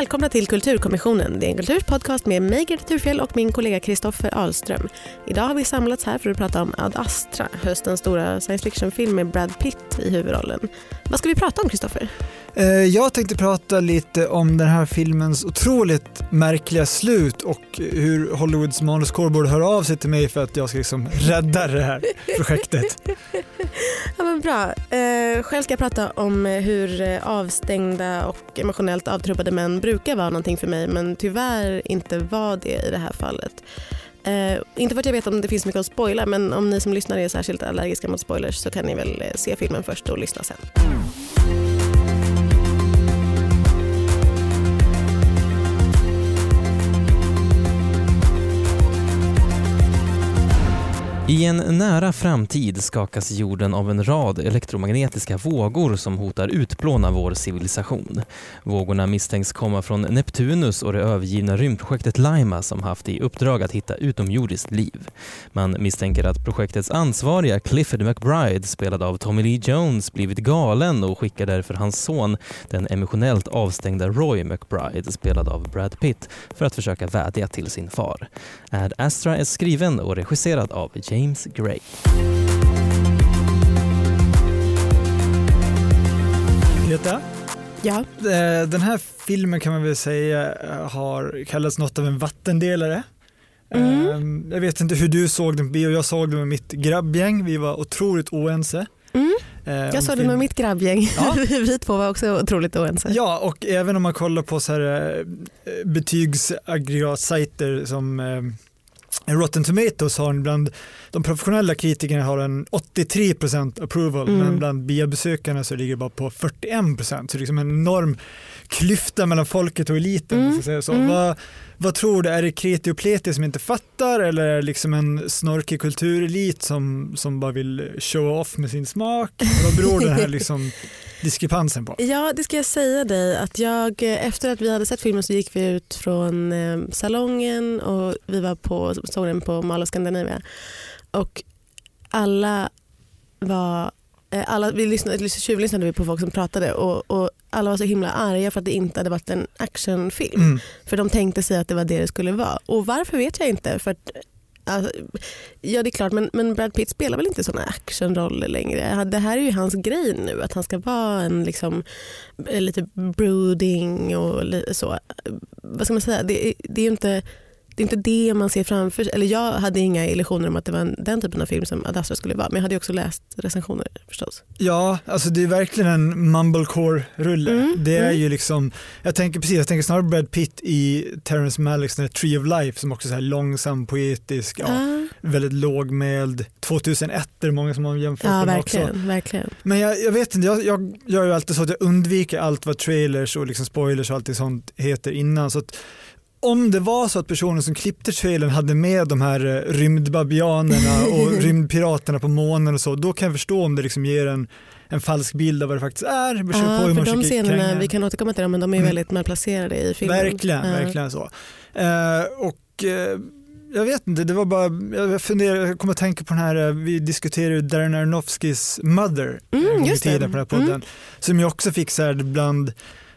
Välkomna till Kulturkommissionen. Det är en kulturpodcast med mig Greta Thurfjell och min kollega Kristoffer Ahlström. Idag har vi samlats här för att prata om Ad Astra, höstens stora science fiction-film med Brad Pitt i huvudrollen. Vad ska vi prata om Kristoffer? Eh, jag tänkte prata lite om den här filmens otroligt märkliga slut och hur Hollywoods manuskår borde höra av sig till mig för att jag ska liksom rädda det här projektet. ja, men bra. Eh, själv ska jag prata om hur avstängda och emotionellt avtrubbade män brukar vara någonting för mig men tyvärr inte var det i det här fallet. Uh, inte för att jag vet om det finns mycket att spoila men om ni som lyssnar är särskilt allergiska mot spoilers så kan ni väl se filmen först och lyssna sen. I en nära framtid skakas jorden av en rad elektromagnetiska vågor som hotar utplåna vår civilisation. Vågorna misstänks komma från Neptunus och det övergivna rymdprojektet Lima som haft i uppdrag att hitta utomjordiskt liv. Man misstänker att projektets ansvariga Clifford McBride, spelad av Tommy Lee Jones, blivit galen och skickar därför hans son, den emotionellt avstängda Roy McBride, spelad av Brad Pitt, för att försöka vädja till sin far. Ad Astra är skriven och regisserad av James James Gray. Greta? Ja. Eh, den här filmen kan man väl säga eh, har kallats något av en vattendelare. Mm. Ehm, jag vet inte hur du såg den på bio, jag såg den med mitt grabbgäng, vi var otroligt oense. Mm. Eh, jag såg den med mitt grabbgäng, ja. vi två var också otroligt oense. Ja, och även om man kollar på så här, betygsaggregatsajter som Rotten Tomatoes har bland de professionella kritikerna har en 83% approval mm. men bland biobesökarna så ligger det bara på 41% så det är liksom en enorm klyfta mellan folket och eliten. Mm. Säga så. Mm. Vad, vad tror du, är det kreti och pleti som inte fattar eller är det liksom en snorkig kulturelit som, som bara vill show off med sin smak? Vad beror den här liksom diskrepansen på? Ja, det ska jag säga dig att jag efter att vi hade sett filmen så gick vi ut från eh, salongen och vi var på, såg den på Mall Scandinavia och alla var eh, alla, vi lyssnade, tjuvlyssnade vi på folk som pratade och, och, alla var så himla arga för att det inte hade varit en actionfilm. Mm. För de tänkte sig att det var det det skulle vara. Och varför vet jag inte. För alltså, ja det är klart men, men Brad Pitt spelar väl inte sådana actionroller längre. Det här är ju hans grej nu att han ska vara en liksom, eh, lite brooding och så. Vad ska man säga? Det, det är ju inte det är inte det man ser framför sig. Eller jag hade inga illusioner om att det var en, den typen av film som Ad Astra skulle vara. Men jag hade också läst recensioner förstås. Ja, alltså det är verkligen en mumblecore-rulle. Mm, det är mm. ju liksom, jag tänker precis, jag tänker snarare Brad Pitt i Terrence Malicks Tree of Life som också är så här långsam, poetisk, ja, uh. väldigt lågmäld. 2001 är det många som har jämfört ja, den verkligen, också. Verkligen. Men jag, jag vet inte, jag, jag gör ju alltid så att jag undviker allt vad trailers och liksom spoilers och allt sånt heter innan. Så att om det var så att personen som klippte trailern hade med de här eh, rymdbabianerna och rymdpiraterna på månen och så, då kan jag förstå om det liksom ger en, en falsk bild av vad det faktiskt är. Ja, på för de scenerna, vi kan återkomma till dem, men de är mm. väldigt malplacerade i filmen. Verkligen, ja. verkligen så. Uh, och uh, jag vet inte, det var bara, jag funderar, jag kommer att tänka på den här, vi diskuterade Darren Aronofskys Mother mm, just tiden på den här podden, mm. som ju också fick så här bland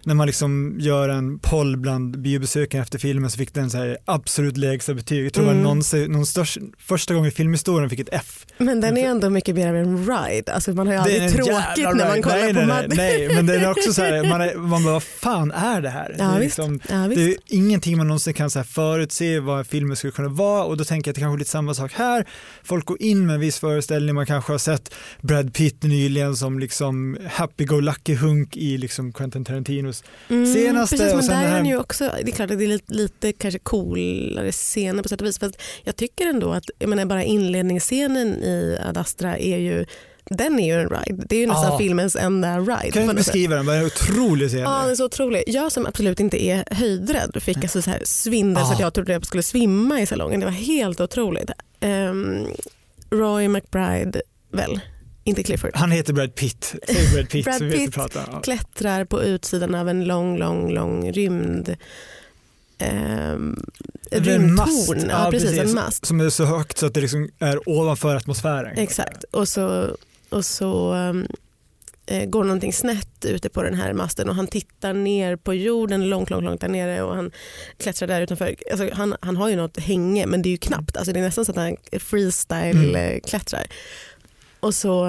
när man liksom gör en poll bland biobesökarna efter filmen så fick den så här absolut lägsta betyg. Jag tror mm. det var någon, någon störst, första gången i filmhistorien fick ett F. Men den är ändå mycket mer av en ride, alltså man har ju aldrig tråkigt när man kollar nej, på nej, nej, nej, men den är också så här, man, är, man bara vad fan är det här? Ja, det, är liksom, ja, det är ingenting man någonsin kan så här förutse vad filmen skulle kunna vara och då tänker jag att det kanske är lite samma sak här. Folk går in med en viss föreställning, man kanske har sett Brad Pitt nyligen som liksom happy-go-lucky hunk i liksom Quentin Tarantinos mm, senaste. Precis, men där är han ju också, det är klart att det är lite, lite kanske coolare scener på sätt och vis. Fast jag tycker ändå att jag menar, bara inledningsscenen i Ad Astra är ju den är ju en ride. Det är ju nästan ja. filmens enda ride. Kan du beskriva den? Vad är otrolig scen? Ja, den är så otrolig. Jag som absolut inte är höjdrädd fick alltså så här svindel ja. så att jag trodde jag skulle svimma i salongen. Det var helt otroligt. Um, Roy McBride, väl? Inte Clifford. Han heter Brad Pitt. Brad Pitt, Brad Pitt ja. klättrar på utsidan av en lång, lång, lång rymd Um, rymdtorn. Ja, ja, precis, en mast. Som är så högt så att det liksom är ovanför atmosfären. Exakt. Och så, och så um, eh, går någonting snett ute på den här masten och han tittar ner på jorden långt, långt, långt där nere och han klättrar där utanför. Alltså, han, han har ju något hänge men det är ju knappt. Alltså, det är nästan så att han freestyle Mm. Och så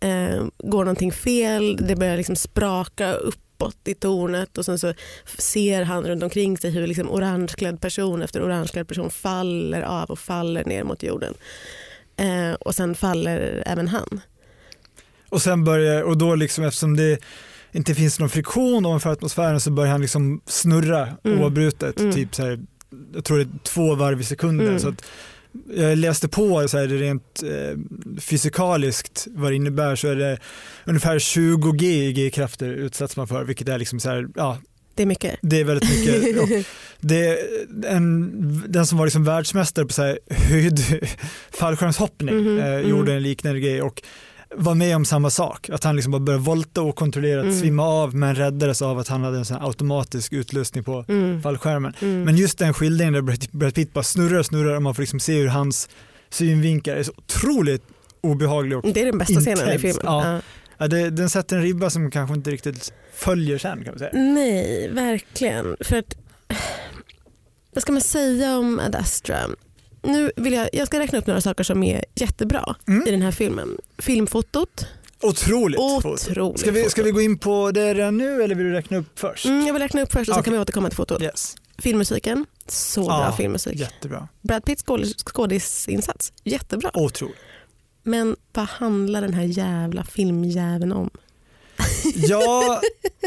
eh, går någonting fel, det börjar liksom spraka uppåt i tornet och sen så ser han runt omkring sig hur liksom orangeklädd person efter orangeklädd person faller av och faller ner mot jorden. Eh, och sen faller även han. Och sen börjar, och då liksom eftersom det inte finns någon friktion ovanför atmosfären så börjar han liksom snurra Mm. oavbrutet. Mm. Typ så här, jag tror det är två varv i sekunden. Mm. Så att jag läste på så här, det rent eh, fysikaliskt vad det innebär så är det ungefär 20 G i G-krafter utsätts man för vilket är liksom så här, ja Det är mycket. det är väldigt mycket. Och det är en, den som var liksom världsmästare på så här höjd fallskärmshoppning Mhm, eh, mm. gjorde en liknande grej och var med om samma sak. Att han liksom bara började volta okontrollerat, Mm. svimma av men räddades av att han hade en sån automatisk utlösning på Mm. fallskärmen. Mm. Men just den skildringen där Brad- Pitt bara snurrar och snurrar och man får liksom se hur hans synvinklar är så otroligt obehaglig. Och, det är den bästa scenen i Intens, filmen. ja. Ja. ja, det, den sätter en ribba som kanske inte riktigt följer sen kan man säga. Nej, verkligen. För att, vad ska man säga om Ad Astra? Nu vill jag, jag ska räkna upp några saker som är jättebra Mm. i den här filmen. Filmfotot. Otroligt. Otroligt Ska vi, ska vi gå in på det redan nu eller vill du räkna upp först? Mm, jag vill räkna upp först och sen Okej. kan vi återkomma till fotot. Yes, Filmmusiken. Så Ja. bra filmmusik. jättebra. Brad Pitts skådis- skådisinsats. Jättebra. Otroligt. Men vad handlar den här jävla filmjäveln om? Ja,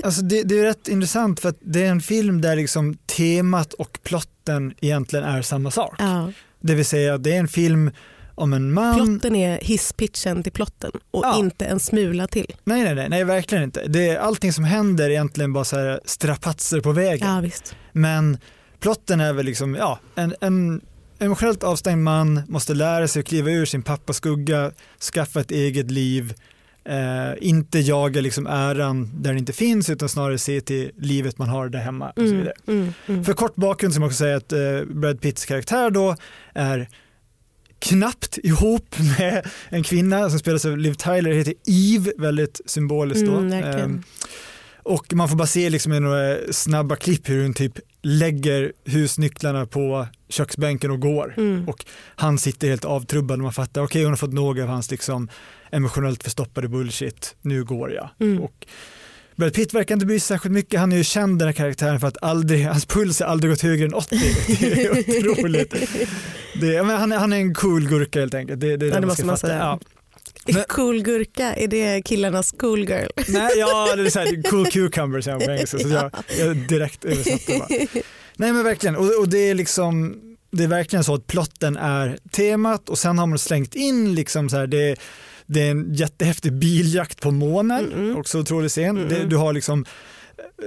alltså det, det är rätt intressant för att det är en film där liksom temat och plotten egentligen är samma sak. Ja. Det vill säga det är en film om en man. Plotten är hisspitchen till plotten och Ja. inte en smula till. Nej, nej, nej, nej, verkligen inte. Det är, allting som händer är egentligen bara så strapatser på vägen. Ja. Men plotten är väl liksom, ja, en, en emotionellt avstängd man måste lära sig att kliva ur sin pappas skugga, skaffa ett eget liv, eh, inte jaga liksom äran där den inte finns utan snarare se till livet man har där hemma. Och så Mm, vidare. mm, mm. För kort bakgrund så man också säga att eh, Brad Pitts karaktär då är knappt ihop med en kvinna som spelas av Liv Tyler, heter Eve, väldigt symboliskt då. Mm. Ehm, och man får bara se liksom i några snabba klipp hur hon typ lägger husnycklarna på köksbänken och går. Mm. Och han sitter helt avtrubbad och man fattar, okej hon har fått nog av hans liksom emotionellt förstoppade bullshit, nu går jag. Mm. Och Brad Pitt verkar inte bry sig särskilt mycket, han är ju känd den här karaktären för att aldrig, hans puls har aldrig gått högre än 80. Det är otroligt. Det, är- han, är- han är en cool gurka helt enkelt. Det, det, är Ja, det man ska man fatta. Ja. Men- Cool gurka, är det killarnas cool girl? Nej, ja, det är så här, cool cucumber säger han på engelska. Så jag, jag direkt översatte bara. Nej men verkligen, och, och det är liksom det är verkligen så att plotten är temat och sen har man slängt in liksom så här, det, det är en jättehäftig biljakt på månen, Mm-mm. också otrolig scen. Mm-mm. Det, du har liksom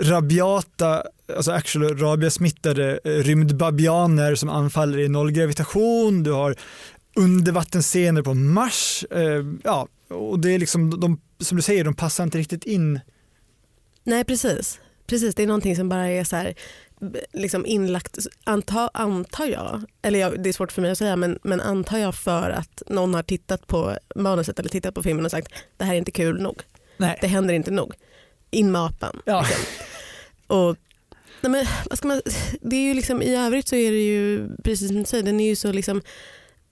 rabiata, alltså actual rabiesmittade eh, rymdbabianer som anfaller i nollgravitation, du har undervattensscener på Mars, eh, ja, och det är liksom, de, som du säger, de passar inte riktigt in. Nej precis. precis. Det är någonting som bara är så här, liksom inlagt, anta, antar jag, eller jag, det är svårt för mig att säga, men, men antar jag för att någon har tittat på manuset eller tittat på filmen och sagt det här är inte kul nog, Nej. det händer inte nog. In med apan. Ja. Och, nej men, vad ska man, det är ju liksom, I övrigt så är det ju, precis som du säger, den är ju så liksom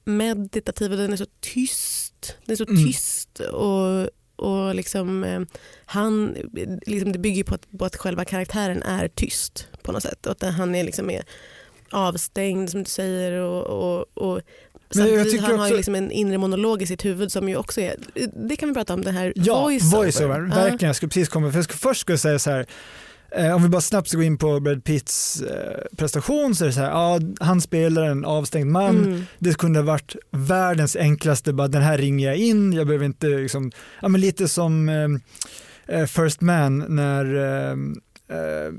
meditativ och den är så tyst. Den är så Mm. tyst och, och liksom, eh, han, liksom det bygger på att, på att själva karaktären är tyst på något sätt. Och att han är, liksom är avstängd som du säger. Och, och, och samtidigt, han har ju också- liksom en inre monolog i sitt huvud som ju också är, det kan vi prata om, det här Ja, voiceover. voiceover. Verkligen, jag skulle precis komma, för jag ska, först ska jag säga så här, om vi bara snabbt ska gå in på Brad Pitts eh, prestation så är det så här, ja, han spelar en avstängd man, Mm. det kunde ha varit världens enklaste, bara den här ringer jag in, jag behöver inte liksom, ja men lite som eh, eh, First Man när eh, eh,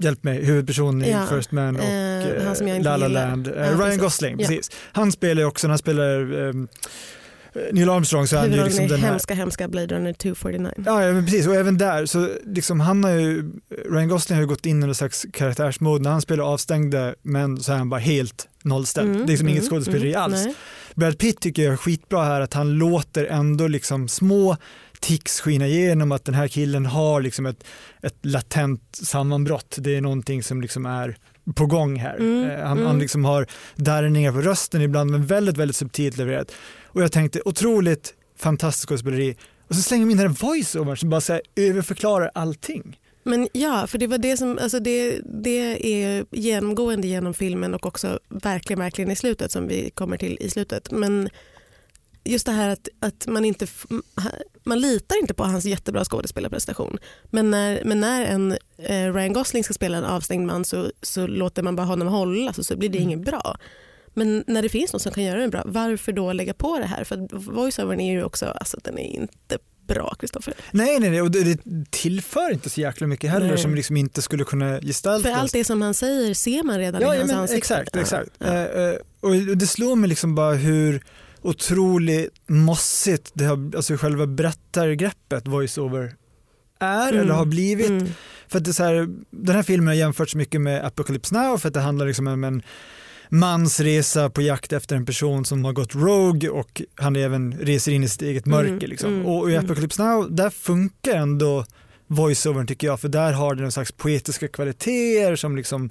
hjälp mig, huvudpersonen i Ja, First Man och eh, eh, inte La La. Land, eh, Ja, Ryan. Gosling, Ja. precis. Han spelar också, han spelar eh, Neil Armstrong så är han ju liksom den här hemska, hemska Blade Runner 249. Ja, ja men precis och även där så liksom han har ju, Ryan Gosling har ju gått in i någon slags karaktärsmode när han spelar avstängda men så är han bara helt nollställd. Mm, det är liksom inget mm, skådespeleri mm, alls. nej. Brad Pitt tycker jag är skitbra här att han låter ändå liksom små tics skina igenom att den här killen har liksom ett, ett latent sammanbrott. Det är någonting som liksom är på gång här. Mm, Eh, han, mm. han liksom har darrningar på rösten ibland men väldigt, väldigt subtilt levererat. Och jag tänkte otroligt fantastiskt skådespeleri. Och så slänger de in den här voice-overn som bara så här, överförklarar allting. Men ja, för det var det som, alltså det, det är genomgående genom filmen och också verkligen, verkligen i slutet som vi kommer till i slutet. Men just det här att, att man inte, man litar inte på hans jättebra skådespelarprestation. Men när, men när en eh, Ryan Gosling ska spela en avstängd man så, så låter man bara honom hålla så, så blir det Mm. inget bra. Men när det finns någon som kan göra det bra, varför då lägga på det här? För voiceovern är ju också, alltså den är inte bra Kristoffer. Nej, nej, nej, och det, det tillför inte så jäkla mycket heller Nej. som liksom inte skulle kunna gestaltas. För allt det som han säger ser man redan Ja, i ja hans men, ansikte. exakt. Ja, exakt. ja. Eh, eh, och det slår mig liksom bara hur otroligt mossigt det har, alltså själva berättargreppet voice-over är Mm. eller har blivit. Mm. För att det är här, den här filmen har jämförts mycket med Apocalypse Now för att det handlar liksom om en mans resa på jakt efter en person som har gått rogue och han även reser in i sitt eget Mm, mörker. Liksom. mm, och i mm. Apocalypse Now, där funkar ändå voiceovern tycker jag, för där har det någon slags poetiska kvaliteter som liksom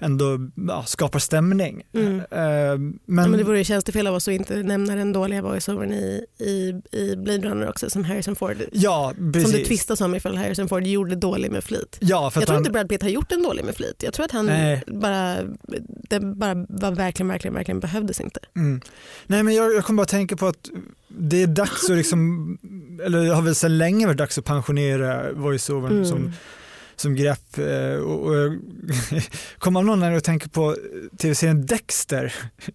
ändå ja, skapar stämning. Mm. Eh, Ja, men, men det vore ju tjänstefel av oss att inte nämna den dåliga voiceovern i, i, i Blade Runner också som Harrison Ford. ja, precis. Som det tvistas om ifall Harrison Ford gjorde dålig med flit. Ja, för Jag tror han, inte Brad Pitt har gjort en dålig med flit. Jag tror att han Nej. bara, det bara var verkligen, verkligen, verkligen behövdes inte. Mm. Nej men jag, jag kommer bara tänka på att det är dags att liksom, eller det har väl sedan länge varit dags att pensionera voiceovern Mm. som, som grepp. eh, Och, och jag kommer av någon när jag tänker på tv-serien Dexter,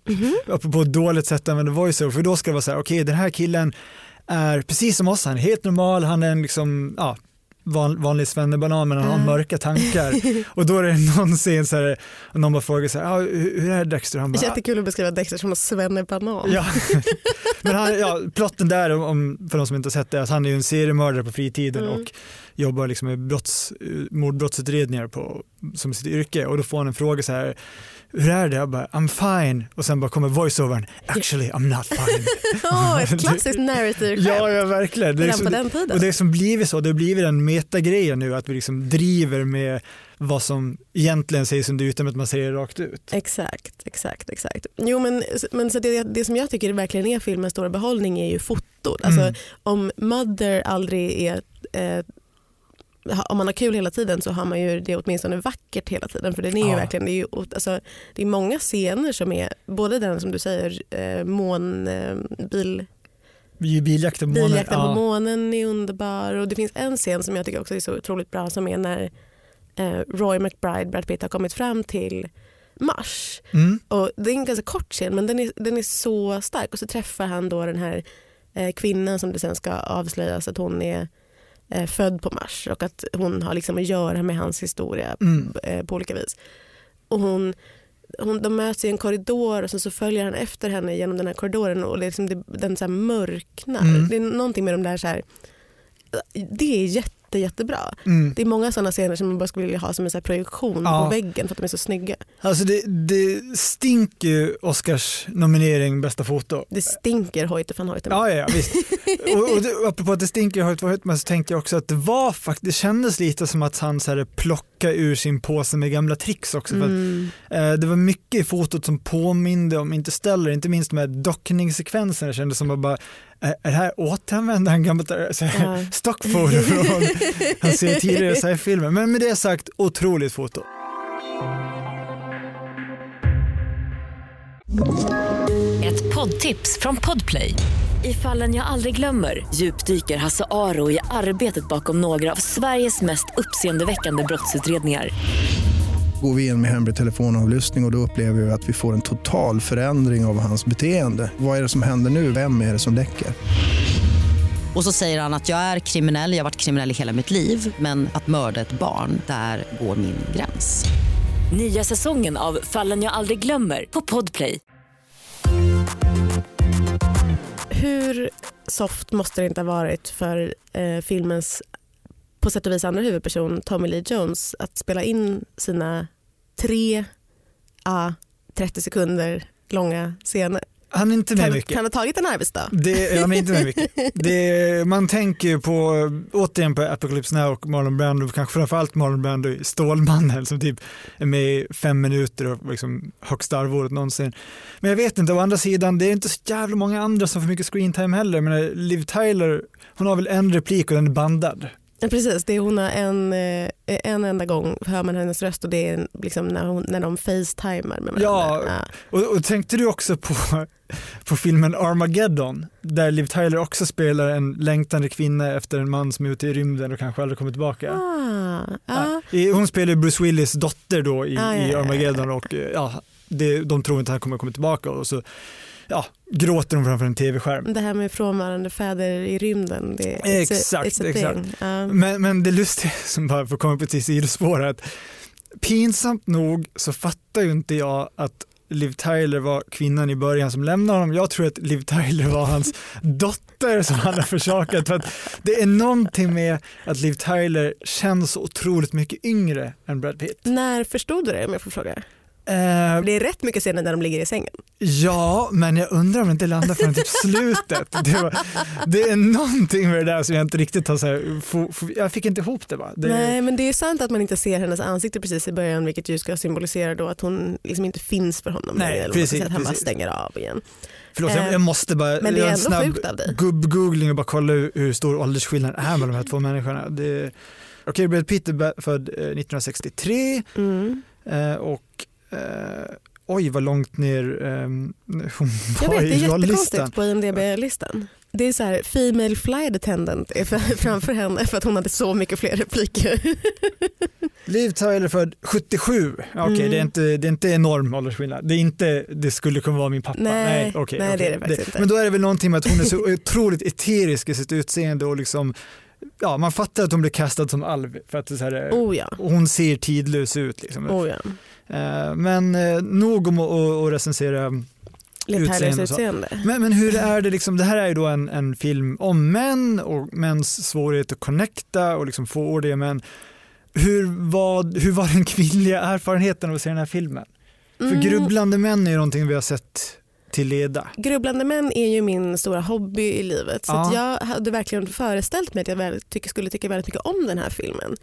Mhm. apropå ett dåligt sätt att använda voiceover, för då ska det vara så här, okej den här killen är precis som oss, han är helt normal, han är en liksom, ja, van, vanlig svennebanan men han har Mm. mörka tankar. och då är det någon scen så här, och någon bara frågar så här, ah, hur, är Dexter? Han bara, Jättekul att beskriva Dexter som en svennebanan. Ja, men han, ja, plotten där, om- om, för de som inte har sett det, att han är ju en seriemördare på fritiden Mm. och jobbar liksom med brotts, mordbrottsutredningar på, som sitt yrke och då får han en fråga så här, hur är det? Jag bara, I'm fine och sen bara kommer voiceovern, actually I'm not fine. Åh, ett klassiskt narrative-skämt. ja, ja, verkligen. Det är liksom, och det som blivit så, det har blivit en metagrej nu att vi liksom driver med vad som egentligen sägs under men att man säger det rakt ut. Exakt, exakt, exakt. Jo men, men så det, det som jag tycker verkligen är filmens stora behållning är ju fotot. Alltså, Mm. Om Mother aldrig är eh, om man har kul hela tiden så har man ju det åtminstone vackert hela tiden. För den är ju Ja. verkligen, det är, ju, alltså, det är många scener som är, både den som du säger, eh, mån, eh, bil, biljakten månen. biljakten på ja. månen är underbar. Och det finns en scen som jag tycker också är så otroligt bra som är när eh, Roy McBride, Brad Pitt, har kommit fram till Mars. Mm. Och det är en ganska kort scen men den är, den är så stark och så träffar han då den här eh, kvinnan som det sen ska avslöjas att hon är född på Mars och att hon har liksom att göra med hans historia Mm. eh, på olika vis. Och hon, hon, de möts i en korridor och så följer han efter henne genom den här korridoren och det liksom det, den så mörknar. Mm. Det är någonting med de där så här, det är jätte, jättebra. Mm. Det är många sådana scener som man bara skulle vilja ha som en så projektion Ja. på väggen för att de är så snygga. Alltså det, det stinker ju Oscars nominering bästa foto. Det stinker Hoyte van Hoytema. Ja, ja, ja visst. och, och det, apropå att det stinker var höjt, men så tänkte jag också att det var faktiskt, det kändes lite som att han så här plockade ur sin påse med gamla tricks också. För att, Mm. eh, det var mycket i fotot som påminde om Interstellar, inte minst med dockningssekvenserna. Kändes som att bara, är, det här återanvända en gammal så här, Ja. stockfoto från han ser tidigare sci-filmer. Men med det sagt, otroligt foto. Ett poddtips från Podplay. I fallen jag aldrig glömmer djupdyker Hasse Aro i arbetet bakom några av Sveriges mest uppseendeväckande brottsutredningar. Går vi in med hemlig telefonavlyssning och, och då upplever vi att vi får en total förändring av hans beteende. Vad är det som händer nu? Vem är det som läcker? Och så säger han att jag är kriminell, jag har varit kriminell i hela mitt liv men att mörda ett barn, där går min gräns. Nya säsongen av Fallen jag aldrig glömmer på Podplay. Hur soft måste det inte ha varit för eh, filmens på sätt och vis andra huvudperson Tommy Lee Jones att spela in sina tre a 30 sekunder långa scener. Han är inte med Kan, mycket. kan ha tagit en arbetsdag. Det, han är inte med mycket. Det, man tänker ju på, återigen på Apocalypse Now och Marlon Brando, kanske framförallt Marlon Brando i Stålmannen som typ är med i fem minuter och liksom högsta arvodet någonsin. Men jag vet inte, å andra sidan, det är inte så jävla många andra som får mycket screentime heller. Men Liv Tyler, hon har väl en replik och den är bandad. Ja, precis, det är hon har en, eh, en enda gång hör man hennes röst och det är liksom när, hon, när de facetimar med varandra. Ja, Och, och tänkte du också på, på filmen Armageddon där Liv Tyler också spelar en längtande kvinna efter en man som är ute i rymden och kanske aldrig kommer tillbaka. Ah, ja. Ja. Hon spelar Bruce Willis dotter då i, Ah, ja, i ja, Armageddon och eh, ja, det, de tror inte att han kommer komma tillbaka och så ja, gråter hon framför en tv-skärm. Det här med frånvarande fäder i rymden. Det, it's Exakt, a, it's a exakt. Ja. Men, men det lustiga som bara får komma på ett sidospår är att pinsamt nog så fattar ju inte jag att Liv Tyler var kvinnan i början som lämnade honom. Jag tror att Liv Tyler var hans dotter som han har försakat. För att det är någonting med att Liv Tyler känns otroligt mycket yngre än Brad Pitt. När förstod du det om jag får fråga? Eh, Det är rätt mycket scener där de ligger i sängen. Ja, men jag undrar om det inte landar förrän typ slutet. Det, var, det är någonting med det där som jag inte riktigt har så här, få, få, jag fick inte ihop det. Va? det Nej men det är sant att man inte ser hennes ansikte precis i början vilket ju ska symbolisera då att hon liksom inte finns för honom. Nej, eller precis, att han bara stänger av igen. Förlåt, jag, Eh, jag måste bara men det är göra en snabb gubb-googling och bara kolla hur, stor åldersskillnaden är mellan de här två människorna. Det, Okej, Brad Pitt är född eh, 1963 Mm. eh, och eh, oj vad långt ner eh, hon Jag var vet, det är jättekonstigt på IMDB-listan. Det är så här, Female Flight Attendant är för, framför henne för att hon hade så mycket fler repliker. Liv Tyler född 77. Ja, Okej, Mm. det, är inte, det är inte enorm åldersskillnad. Det är inte det skulle kunna vara min pappa. Nej, okej, nej, det okej. är det faktiskt inte. Men då är det väl någonting med att hon är så otroligt eterisk i sitt utseende och liksom Ja, man fattar att hon blir kastad som alv för att här, Oh ja. hon ser tidlös ut. Liksom. Oh ja. Eh, Men eh, nog om att- recensera. Utseende utseende. Men, men hur är det, liksom, det här är ju då en, en film om män och mäns svårighet att connecta och liksom få ordiga män. Hur var, hur var den kvinnliga erfarenheten av att se den här filmen? För Mm. grubblande män är ju någonting vi har sett till leda. Grubblande män är ju min stora hobby i livet så Ja. jag hade verkligen föreställt mig att jag väl, tycker, skulle tycka väldigt mycket om den här filmen.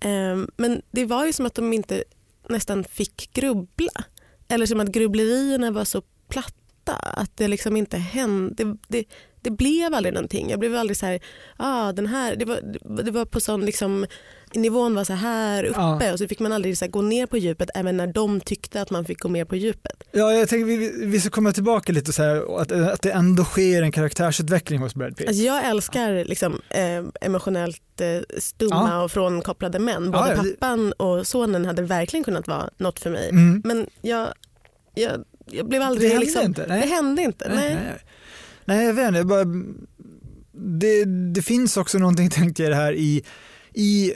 Ehm, men det var ju som att de inte nästan fick grubbla. Eller som att grubblerierna var så platta att det liksom inte hände. Det, det, det blev aldrig någonting. Jag blev aldrig så här, ah, den här, det var, det var på sån liksom, nivån var så här uppe Ja. och så fick man aldrig så gå ner på djupet även när de tyckte att man fick gå mer på djupet. Ja, jag tänkte vi, vi ska komma tillbaka lite så här att, att det ändå sker en karaktärsutveckling hos Brad Pitt. Alltså jag älskar liksom, eh, emotionellt eh, stumma Ja. och frånkopplade män. Både Ja, det- pappan och sonen hade verkligen kunnat vara något för mig. Mm. Men jag, jag, jag blev Det aldrig... hände liksom, inte, nej. Det hände inte. Nej. Nej, nej. nej jag vet inte. Det, det finns också någonting tänkte jag det här i, i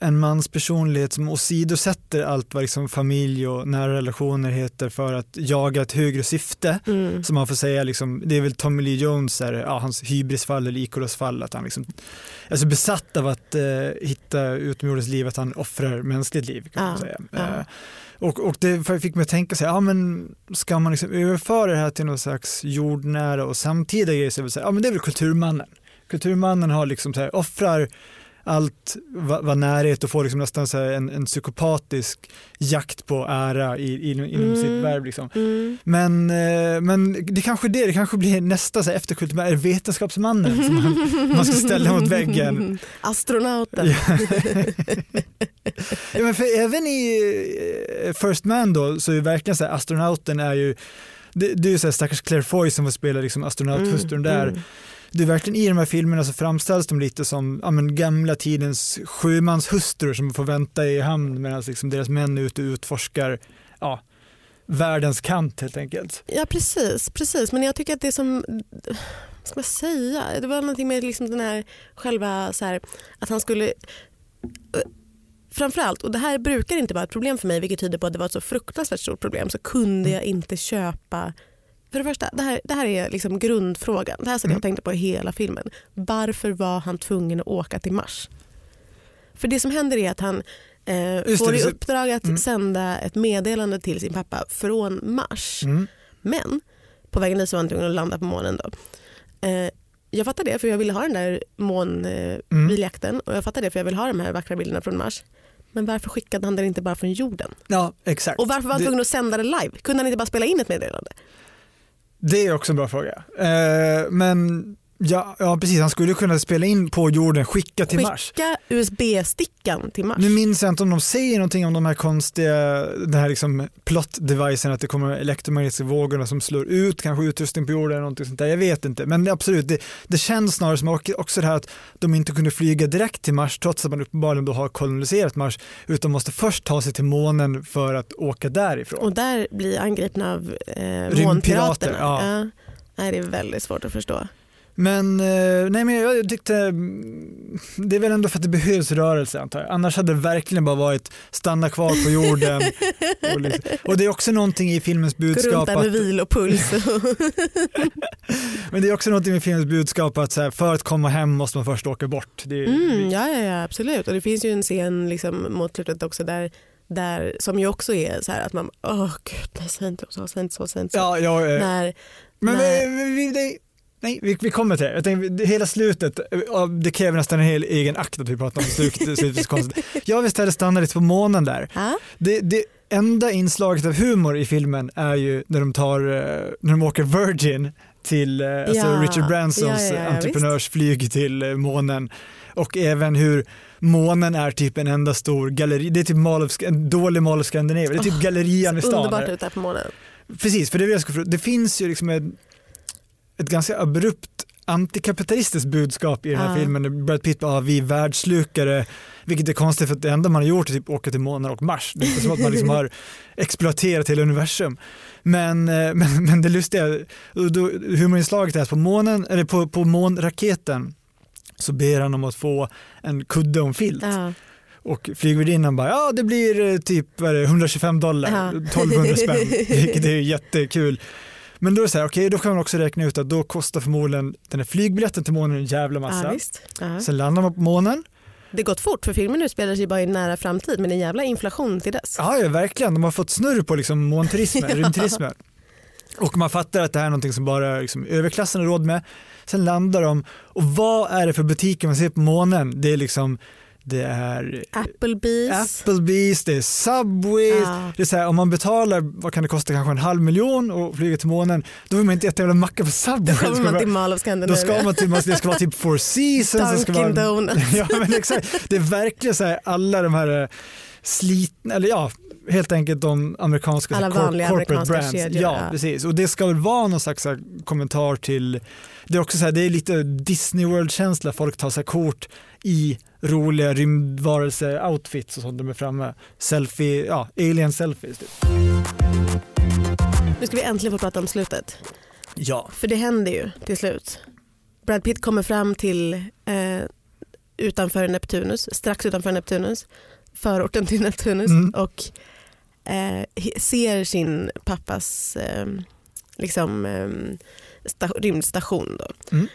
en mans personlighet som åsidosätter allt vad liksom familj och nära relationer heter för att jaga ett högre syfte. Mm. Som man får säga, liksom, det är väl Tommy Lee Jones, här, ja, hans hybrisfall eller Ikoros-fall, att han liksom, är så besatt av att eh, hitta utomjordens liv att han offrar mänskligt liv. Kan man Ja, säga. ja. Eh, och, och det fick mig att tänka sig, ja men ska man liksom överföra det här till någon slags jordnära och samtida grejer så är det, så här, ja, men det är väl kulturmannen. Kulturmannen har liksom så här, offrar allt vad, vad närhet och får liksom nästan så en, en psykopatisk jakt på ära i, i, inom Mm. sitt värv. Liksom. Mm. Men, eh, men det kanske det, det kanske blir nästa så här, efterkultur, är det vetenskapsmannen som man, man ska ställa mot väggen. Astronauten. Ja. ja, men för även i eh, First Man då så är det verkligen så här, astronauten är ju det, det är ju så här stackars Claire Foy som får spela liksom astronauthustrun där. Mm. Det är verkligen i de här filmerna så framställs de lite som ja, men gamla tidens sjömanshustrur som får vänta i hamn medan liksom deras män är ute och utforskar ja, världens kant helt enkelt. Ja precis, precis, men jag tycker att det som, ska man säga, det var någonting med liksom den här själva så här, att han skulle Framförallt, och det här brukar inte vara ett problem för mig vilket tyder på att det var ett så fruktansvärt stort problem så kunde jag inte köpa för det första, det här, det här är liksom grundfrågan. Det här satt jag Mm. och tänkte på i hela filmen. Varför var han tvungen att åka till Mars? För det som händer är att han eh, får i uppdrag att Mm. sända ett meddelande till sin pappa från Mars. Mm. Men på vägen dit så var han tvungen att landa på månen. Då. Eh, jag fattar det för jag ville ha den där månbiljakten Mm. och jag fattar det för jag vill ha de här vackra bilderna från Mars. Men varför skickade han den inte bara från jorden? Ja, exakt. Och varför var han Det- tvungen att sända det live? Kunde han inte bara spela in ett meddelande? Det är också en bra fråga. Eh, men ja, ja, precis. Han skulle kunna spela in på jorden, skicka till Mars. Skicka USB-stickan till Mars. Nu minns jag inte om de säger någonting om de här konstiga, den här liksom plot-devicen att det kommer elektromagnetiska vågorna som slår ut kanske utrustning på jorden eller någonting sånt där. Jag vet inte. Men absolut, det, det känns snarare som också- det här att de inte kunde flyga direkt till Mars trots att man uppenbarligen då har koloniserat Mars utan måste först ta sig till månen för att åka därifrån. Och där blir angripna av eh, månpiraterna. ja. Nej, det är väldigt svårt att förstå. Men, eh, nej, men jag tyckte mm, det är väl ändå för att det behövs rörelse antar jag. Annars hade det verkligen bara varit stanna kvar på jorden. och, liksom. och det är också någonting i filmens Gå runt budskap där med att, vilopuls. men det är också någonting i filmens budskap att så här, för att komma hem måste man först åka bort. Det, mm, ja, ja, ja, absolut. Och det finns ju en scen liksom, mot slutet också där, där som ju också är så här att man, åh gud, nej, säg inte så, säg inte så, säg inte så. ja, jag, eh, När, men nej. vi, vi, vi, nej, vi, vi kommer till det. Jag tänkte, det- hela slutet, eh, det kräver nästan en hel egen akt att vi pratar om slutet. slutet konstigt. Jag vill istället stanna lite på månen där. Det, det enda inslaget av humor i filmen är ju när de tar, eh, när de åker Virgin till eh, alltså Ja. Richard Bransons Ja, ja, entreprenörsflyg till månen och även hur månen är typ en enda stor galleri, det är typ Mall of, en dålig Mall of Scandinavia, det är typ Åh, gallerian i stan. underbart där. ut där på månen. Precis, för det, det, jag ska fråga. det finns ju liksom ett, ett ganska abrupt antikapitalistiskt budskap i den här Ja. filmen. Brad Pitt bara, ah, vi är världslukare, vilket är konstigt för att det enda man har gjort är typ åka till månen och Mars. Det är inte som att man liksom har exploaterat hela universum. Men, eh, men, men det lustiga, humorinslaget är att på månen, eller på, på månraketen så ber han om att få en kudde och en filt. Ja. Och flygvärdinnan bara, ja det blir eh, typ vad är det, 125 dollar, Ja. 1200 spänn, vilket är jättekul. Men då är det så här, okej då kan man också räkna ut att då kostar förmodligen den här flygbiljetten till månen en jävla massa. Ja, visst. Ja. Sen landar man på månen, Det har gått fort för filmen utspelar sig bara i nära framtid men en jävla inflation till dess. ja, ja verkligen, de har fått snurr på liksom månturismen, rymdturismen. Och man fattar att det här är någonting som bara liksom, överklassen har råd med. Sen landar de och vad är det för butiker man ser på månen? Det är liksom det är Applebee's. Applebee's, det är Subway, Ja. det är så här, om man betalar, vad kan det kosta, kanske en halv miljon och flyger till månen, då vill man inte äta jävla macka på Subway. Då kommer man till Mall of då Scandinavia. ska man till, man- det ska vara typ Four Seasons. Dunkin' vara, Donuts. ja, men exakt. Det är verkligen så här, alla de här eh, slitna, eller ja, helt enkelt de amerikanska Alla vanliga corporate amerikanska brands. kedjor, Ja, ja. precis. Och det ska väl vara någon slags kommentar till, det är också så här, det är lite Disney World-känsla, folk tar sig kort i roliga rymdvarelse-outfits och sånt de är framme. Selfie, ja, alien selfies. Typ. Nu ska vi äntligen få prata om slutet. Ja. För det händer ju till slut. Brad Pitt kommer fram till eh, utanför Neptunus, strax utanför Neptunus, förorten till Neptunus Mm. och eh, ser sin pappas eh, liksom, eh, sta- rymdstation. Då. Mm.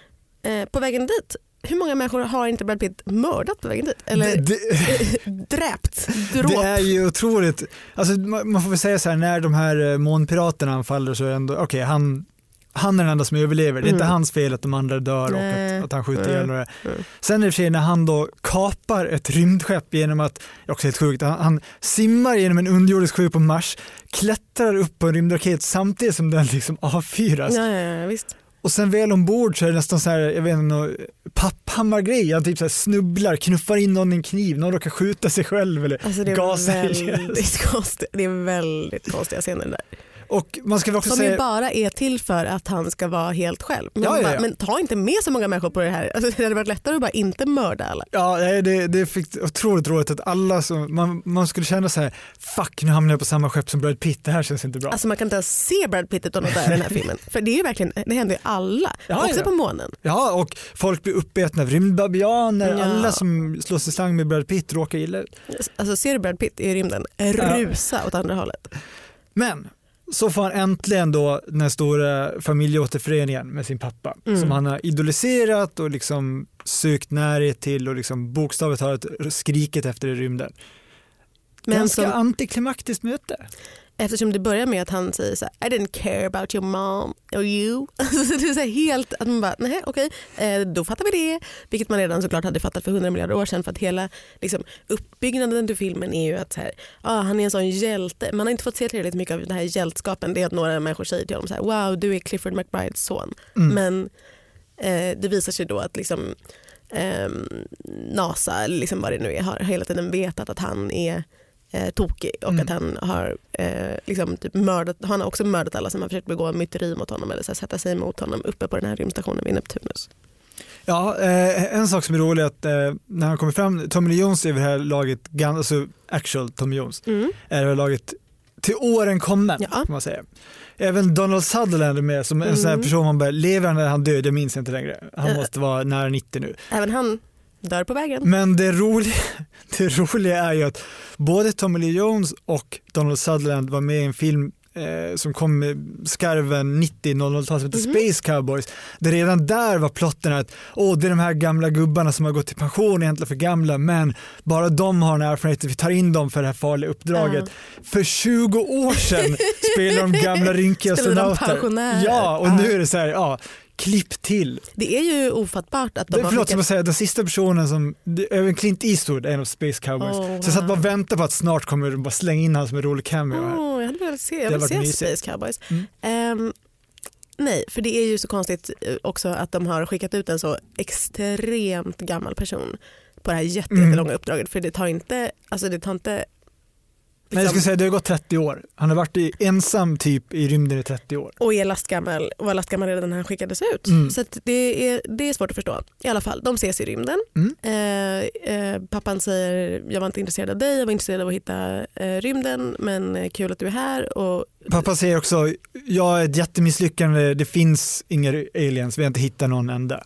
Eh, på vägen dit, hur många människor har inte Brad Pitt mördat på vägen dit? Eller Det, det, dräpt? Dråp? Det är ju otroligt, alltså, man får väl säga så här när de här eh, månpiraterna anfaller så är det ändå, okej han, han är den enda som överlever, det är inte Mm. hans fel att de andra dör och att, att han skjuter ihjäl några. Mm. Sen är det för sig när han då kapar ett rymdskepp genom att, det är också helt sjukt, han, han simmar genom en underjordisk sjö på Mars, klättrar upp på en rymdraket samtidigt som den liksom avfyras. Ja, ja, ja, visst. Och sen väl ombord så är det nästan så här, jag vet inte, papphammargrej. Han typ så snubblar, knuffar in någon i en kniv, någon råkar skjuta sig själv eller Alltså det, är gasar väldigt konstiga, det är väldigt konstiga scener där. Och man ska också Som säga, ju bara är till för att han ska vara helt själv. Men, Ja, ja, ja. men ta inte med så många människor på det här. Alltså, det hade varit lättare att bara inte mörda alla. ja, det, det fick otroligt roligt att alla som, man, man skulle känna så här, fuck nu hamnar jag på samma skepp som Brad Pitt, det här känns inte bra. Alltså man kan inte ens se Brad Pitt utan att dö i den här filmen. För det är ju verkligen, det händer ju alla. Ja, också ja. på månen. Ja, och folk blir uppätna av rymdbabianer, Ja. alla som slår sig slang med Brad Pitt råkar illa ut. Alltså ser du Brad Pitt i rymden, rusa åt andra hållet. Men så får han äntligen då den stora familjeåterföreningen med sin pappa Mm. som han har idoliserat och liksom sökt närhet till och liksom bokstavligt talat skrikit efter i rymden. Men Ganska som, antiklimaktiskt möte. Eftersom det börjar med att han säger så här, I didn't care about your mom or you. Alltså det är så helt att man bara, nej okej, eh, då fattar vi det. Vilket man redan såklart hade fattat för hundra miljarder år sedan för att hela liksom, uppbyggnaden till filmen är ju att så här, ah, han är en sån hjälte. Man har inte fått se tillräckligt mycket av den här hjältskapen. Det är att några människor säger till honom så här, wow du är Clifford McBrides son. Mm. Men eh, det visar sig då att liksom, ehm, NASA, liksom vad det nu är, har hela tiden vetat att han är eh, tokig och Mm. att han har eh, liksom typ mördat, han har också mördat alla som har försökt begå myteri mot honom eller så här, sätta sig emot honom uppe på den här rymdstationen vid Neptunus. Ja, eh, en sak som är rolig är att eh, när han kommer fram, Tommy Lee Jones är vid det här laget, alltså actual Tommy Jones, Mm. är det här laget till åren kommen Ja. kan man säga. Även Donald Sutherland är med som en sån Mm. person man bara, lever han eller han död? Jag minns inte längre. Han Eh. måste vara nära 90 nu. Även han dör på vägen. Men det roliga, det roliga är ju att både Tommy Lee Jones och Donald Sutherland var med i en film eh, som kom med skarven 90-00-talet som heter Mhm. Space Cowboys. Där redan där var plotten att åh, det är de här gamla gubbarna som har gått i pension egentligen för gamla men bara de har en erfarenhet, vi tar in dem för det här farliga uppdraget. För 20 år sedan spelade de gamla rynkiga astronauter. Ja, och Ja. nu är det så här, ja, klipp till. Det är ju ofattbart att de Det, har förlåt, att säga, den sista personen som, även Clint Eastwood en av Space Cowboys. Oh, Så jag satt bara och väntade på att snart kommer de bara slänga in han som en rolig cameo här. Oh, jag hade velat se, jag vill se mysigt. Space Cowboys. Mm. Ehm, nej, för det är ju så konstigt eh, också att de har skickat ut en så extremt gammal person på det här jätte- Mm. jättelånga uppdraget. För det tar inte, alltså det tar inte Men jag liksom, skulle säga det har gått 30 år. Han har varit i, ensam typ i rymden i 30 år. och är lastgammal och var lastgammal redan när han skickades ut. Mm. Så det, är, det är svårt att förstå. I alla fall, de ses i rymden. Mm. Eh, eh, pappan säger jag var inte intresserad av dig, jag var intresserad av att hitta eh, rymden men eh, kul att du är här. Och, Pappa säger också, jag är ett jättemisslyckande, det finns inga aliens, vi har inte hittat någon enda.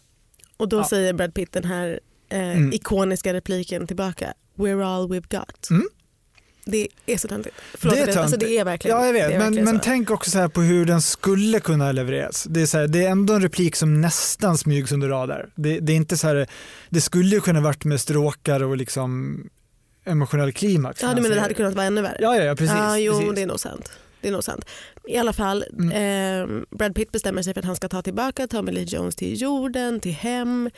och då Ja. säger Brad Pitt den här eh, Mm. ikoniska repliken tillbaka. We're all we've got. Mm. Det är så töntigt. Förlåt, Det är det, alltså, det är verkligen Ja jag det vet, men, men så. tänk också så här på hur den skulle kunna levereras. Det är, så här, det är ändå en replik som nästan smygs under radar. Det, det är inte så här, det skulle ju kunna varit med stråkar och liksom emotionell klimax. Ja, du menar det säga. hade kunnat vara ännu värre? Ja, ja, ja precis. ja, jo, precis. det är nog sant. Det är nog sant. I alla fall, Mm. eh, Brad Pitt bestämmer sig för att han ska ta tillbaka Tommy Lee Jones till jorden, till hem.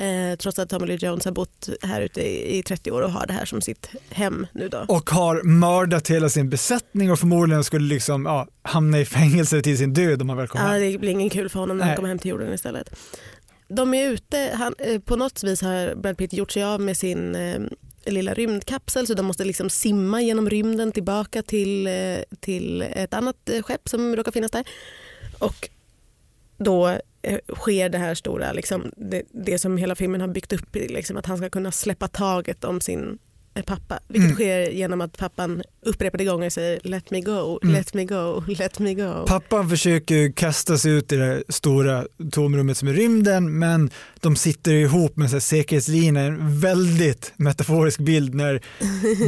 Eh, trots att Tommy Lee Jones har bott här ute i, i 30 år och har det här som sitt hem nu då. Och har mördat hela sin besättning och förmodligen skulle liksom, ja, hamna i fängelse till sin död om han väl kom Ja, hem. det blir ingen kul för honom när han Nej. kommer hem till jorden istället. De är ute, han, eh, på något vis har Brad Pitt gjort sig av med sin eh, lilla rymdkapsel så de måste liksom simma genom rymden tillbaka till, eh, till ett annat skepp som råkar finnas där. Och då eh, sker det här stora, liksom, det, det som hela filmen har byggt upp, liksom, att han ska kunna släppa taget om sin pappa. Vilket Mm. sker genom att pappan upprepade gånger säger let me go, Mm. let me go, let me go. Pappan försöker kasta sig ut i det stora tomrummet som är rymden men de sitter ihop med så säkerhetslinjer, en väldigt metaforisk bild när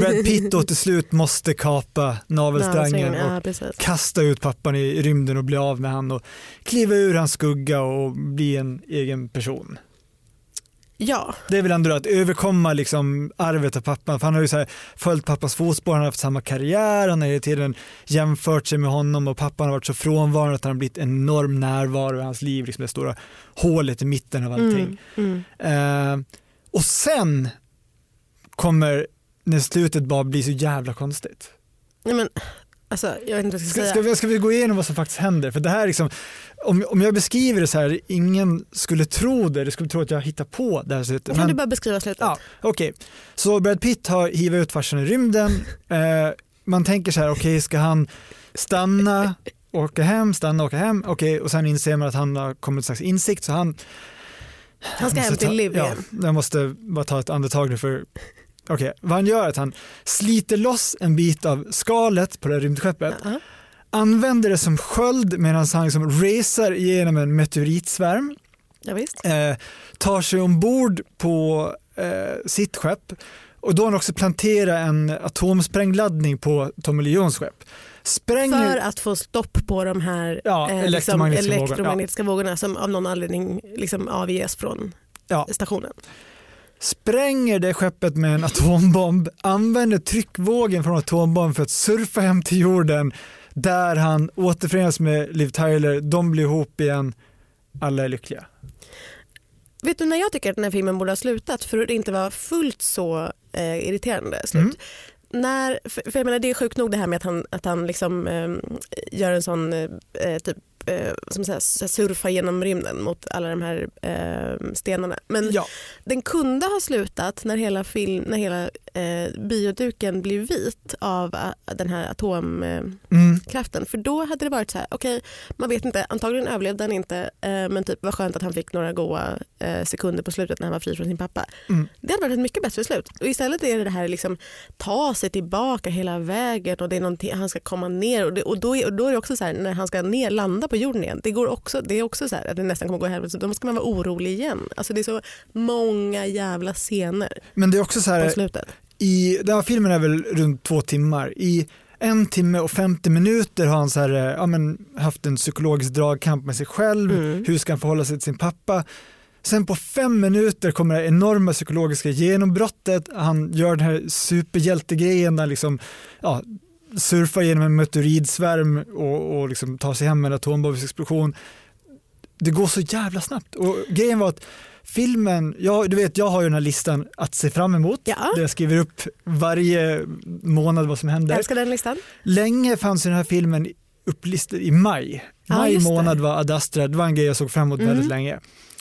Brad Pitt då till slut måste kapa navelsträngen och Ja, kasta ut pappan i rymden och bli av med han och kliva ur hans skugga och bli en egen person. Ja, Det är väl ändå att överkomma liksom arvet av pappan. För han har ju så här följt pappas fotspår, han har haft samma karriär, han har hela tiden jämfört sig med honom och pappan har varit så frånvarande att han har blivit en enorm närvaro i hans liv, liksom det stora hålet i mitten av allting. mm, mm. Eh, och sen kommer när slutet bara blir så jävla konstigt. Nej, men, alltså, jag vet inte vad jag ska, Ska, säga. ska, vi, ska vi gå igenom vad som faktiskt händer? För det här är liksom, om, om jag beskriver det så här, ingen skulle tro det, det skulle tro att jag hittar på det här sättet. Kan Men- du bara beskriva slutet? Ja, okej. Så Brad Pitt har hivat ut farsan i rymden. Eh, man tänker så här, okej ska han stanna, åka hem, stanna, åka hem, okej och sen inser man att han har kommit till slags insikt så han Han ska hem till ta- Liv ja, igen. Jag måste bara ta ett andetag nu för Okej, vad han gör är att han sliter loss en bit av skalet på det här rymdskeppet, Ja. Använder det som sköld medan han liksom racer igenom en meteoritsvärm Ja, visst. eh, tar sig ombord på eh, sitt skepp och då har han också planterat en atomsprängladdning på Tommy Lee Jones skepp. Spränger, För att få stopp på de här Ja, eh, elektromagnetiska liksom, vågorna, elektromagnetiska vågorna som av någon anledning liksom avges från Ja. stationen. spränger det skeppet med en atombomb, använder tryckvågen från atombomben för att surfa hem till jorden där han återförenas med Liv Tyler, de blir ihop igen, alla är lyckliga. Vet du när jag tycker att den här filmen borde ha slutat för att det inte var fullt så eh, irriterande slut? Mm. När, för, för jag menar, det är sjukt nog det här med att han, att han liksom, eh, gör en sån eh, typ eh, som säger, surfa genom rymden mot alla de här eh, stenarna. Men Ja. den kunde ha slutat när hela, film, när hela eh, bioduken blir vit av eh, den här atomkraften. Mm. För då hade det varit så här, okej man vet inte, antagligen överlevde han inte eh, men typ vad skönt att han fick några goa eh, sekunder på slutet när han var fri från sin pappa. Mm. Det hade varit ett mycket bättre slut. Och istället är det det här liksom ta sig tillbaka hela vägen och det är han ska komma ner och, det, och, då, är, och då är det också så här när han ska ner, landa på jorden igen. Det, går också, det är också så här att det nästan kommer gå i helvete. Då ska man vara orolig igen. Alltså det är så många jävla scener Men det är också så på här, slutet. i, den här filmen är väl runt två timmar. I en timme och 50 minuter har han så här, eh, ja, men, haft en psykologisk dragkamp med sig själv. Mm. Hur ska han förhålla sig till sin pappa? Sen på fem minuter kommer det enorma psykologiska genombrottet. Han gör den här superhjältegrejen där liksom, ja, surfar genom en meteoridsvärm och, och liksom tar sig hem med en atombombsexplosion. Det går så jävla snabbt. Och grejen var att filmen, ja, du vet jag har ju den här listan att se fram emot. Ja. Där jag skriver upp varje månad vad som Jag händer. älskar den listan. Länge fanns ju den här filmen upplistad i maj. Maj det. månad var Ad Astra, det var en grej jag såg fram emot Mm. väldigt länge.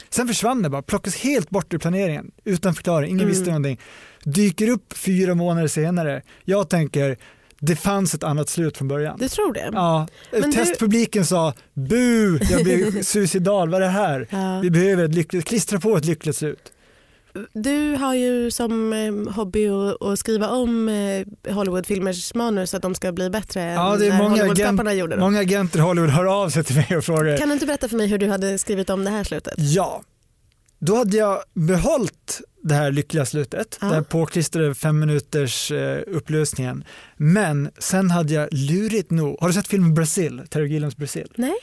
Sen försvann det bara, plockas helt bort ur planeringen utan förklaring, ingen Mm. visste någonting. Dyker upp fyra månader senare. Jag tänker, det fanns ett annat slut från början. Du tror det? Ja, Men du- testpubliken sa bu, jag blir suicidal, vad är det här? Ja. Vi behöver ett lyckligt, klistra på ett lyckligt slut. Du har ju som eh, hobby att, skriva om eh, Hollywoodfilmers manus så att de ska bli bättre Ja, än det är när många Hollywoodpapparna gjorde dem. Många agenter i Hollywood hör av sig till mig och frågar. Kan du inte berätta för mig hur du hade skrivit om det här slutet? Ja, då hade jag behållit det här lyckliga slutet, Ja. den här påklistrade fem minuters eh, upplösningen. Men sen hade jag lurigt nog, har du sett filmen Brasil, Terry Gilliams Brasil? Nej.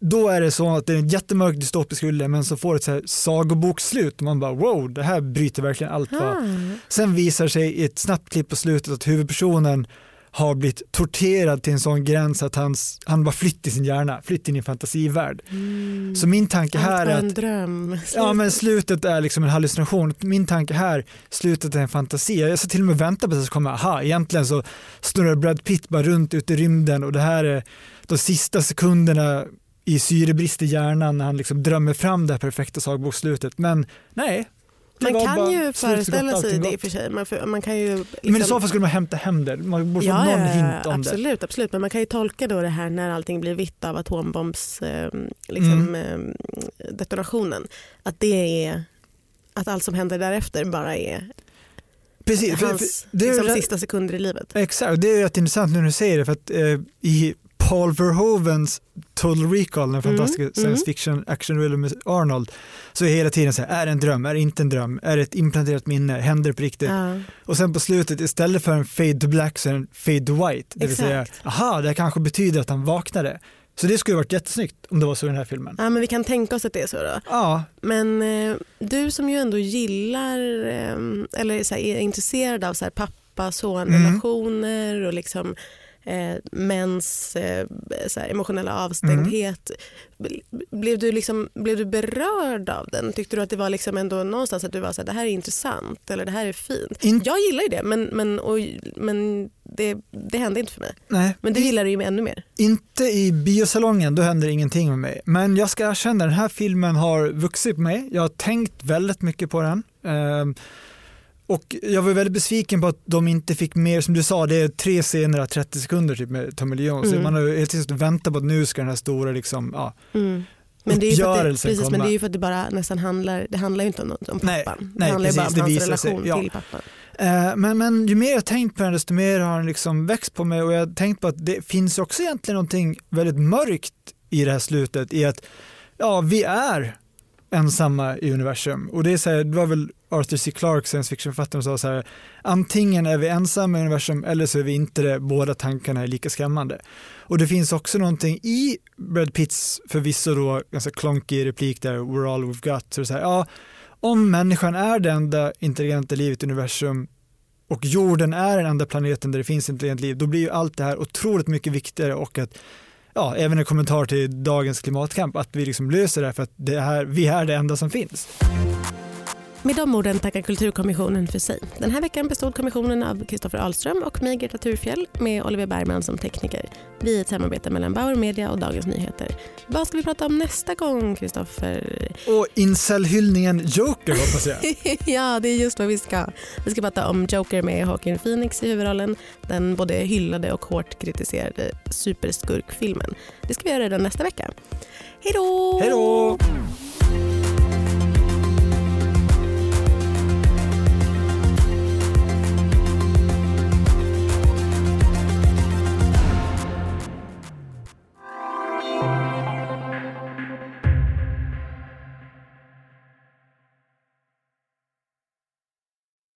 Då är det så att det är en jättemörk dystopisk rulle men så får det ett så här sagoboksslut och man bara wow, det här bryter verkligen allt vad Ah. Sen visar sig i ett snabbt klipp på slutet att huvudpersonen har blivit torterad till en sån gräns att hans, han bara flytt i sin hjärna, flytt in i en fantasivärld. Mm. Så min tanke Allt här är en att dröm. Ja men slutet är liksom en hallucination. Min tanke här, slutet är en fantasi. Jag ska till och med vänta på att det ska komma, aha egentligen så snurrar Brad Pitt bara runt ute i rymden och det här är de sista sekunderna i syrebrist i hjärnan när han liksom drömmer fram det här perfekta sagbokslutet. Men nej. Man kan ju föreställa sig det i och för sig. Man, får- man kan ju liksom, Men i så fall skulle man hämta hem det. Man borde få ja, någon hint om det. absolut, absolut, men man kan ju tolka då det här när allting blir vitt av atombombs eh, liksom, Mm. eh, detonationen. Att det är att allt som händer därefter bara är Precis, för, hans för, det är liksom, sista sekunder i livet. Exakt, det är rätt intressant nu när du säger det för att eh, i Paul Verhovens Total Recall, den fantastiska Mm, science mm. fiction actionrullen med Arnold, så är hela tiden så här, är det en dröm, är det inte en dröm, är det ett implanterat minne, händer det på riktigt? Ja. Och sen på slutet, istället för en fade to black så är det en fade to white, det vill Exakt. säga, aha, det här kanske betyder att han vaknade. Så det skulle varit jättesnyggt om det var så i den här filmen. ja, men vi kan tänka oss att det är så då. Ja, Men eh, du som ju ändå gillar eh, eller så här, är intresserad av så här, pappa-son-relationer och liksom eh, mäns eh, så här, emotionella avstängdhet. Bl- Blev, du liksom, blev du berörd av den? Tyckte du att det var liksom ändå någonstans att du var så här, det här är intressant eller det här är fint? in, Jag gillar ju det men, men, och, men det, det hände inte för mig. nej, Men du gillar det ju ännu mer. Inte i biosalongen, då händer ingenting med mig. Men jag ska erkänna, den här filmen har vuxit på mig. Jag har tänkt väldigt mycket på den. Ehm, och jag var väldigt besviken på att de inte fick mer, som du sa, det är tre scener, 30 sekunder typ med Tommy Lee Jones. Så Mm. Man har ju hela tiden väntat på att nu ska den här stora liksom, ja. Mm. Men det, är ju att det, precis, men komma. det är ju för att det bara nästan handlar, det handlar ju inte om, om Nej, pappan. nej, det handlar ju bara om precis, hans visar sig, relation ja. till pappan. Eh, Men, men ju mer jag tänkt på den desto mer har den liksom växt på mig och jag har tänkt på att det finns också egentligen någonting väldigt mörkt i det här slutet i att ja, vi är ensamma i universum och det är så här, det var väl Arthur C. Clarke, science fiction-författaren, som sa så här antingen är vi ensamma i universum eller så är vi inte det, båda tankarna är lika skrämmande. Och det finns också någonting i Brad Pitts förvisso då ganska klonkig replik där, we're all we've got, så så här, ja, om människan är det enda intelligenta livet i universum och jorden är den enda planeten där det finns intelligent liv, då blir ju allt det här otroligt mycket viktigare och att ja, även en kommentar till dagens klimatkamp, att vi liksom löser det här för att det här, vi är det enda som finns. Med de orden tackar Kulturkommissionen för sig. Den här veckan bestod kommissionen av Kristoffer Ahlström och mig, Greta Thurfjell, med Oliver Bergman som tekniker. Vi är ett samarbete mellan Bauer Media och Dagens Nyheter. Vad ska vi prata om nästa gång, Kristoffer? Och incel-hyllningen Joker hoppas jag. ja, det är just vad vi ska. Vi ska prata om Joker med Joaquin Phoenix i huvudrollen. Den både hyllade och hårt kritiserade superskurkfilmen. Det ska vi göra redan nästa vecka. Hej då! Hej då!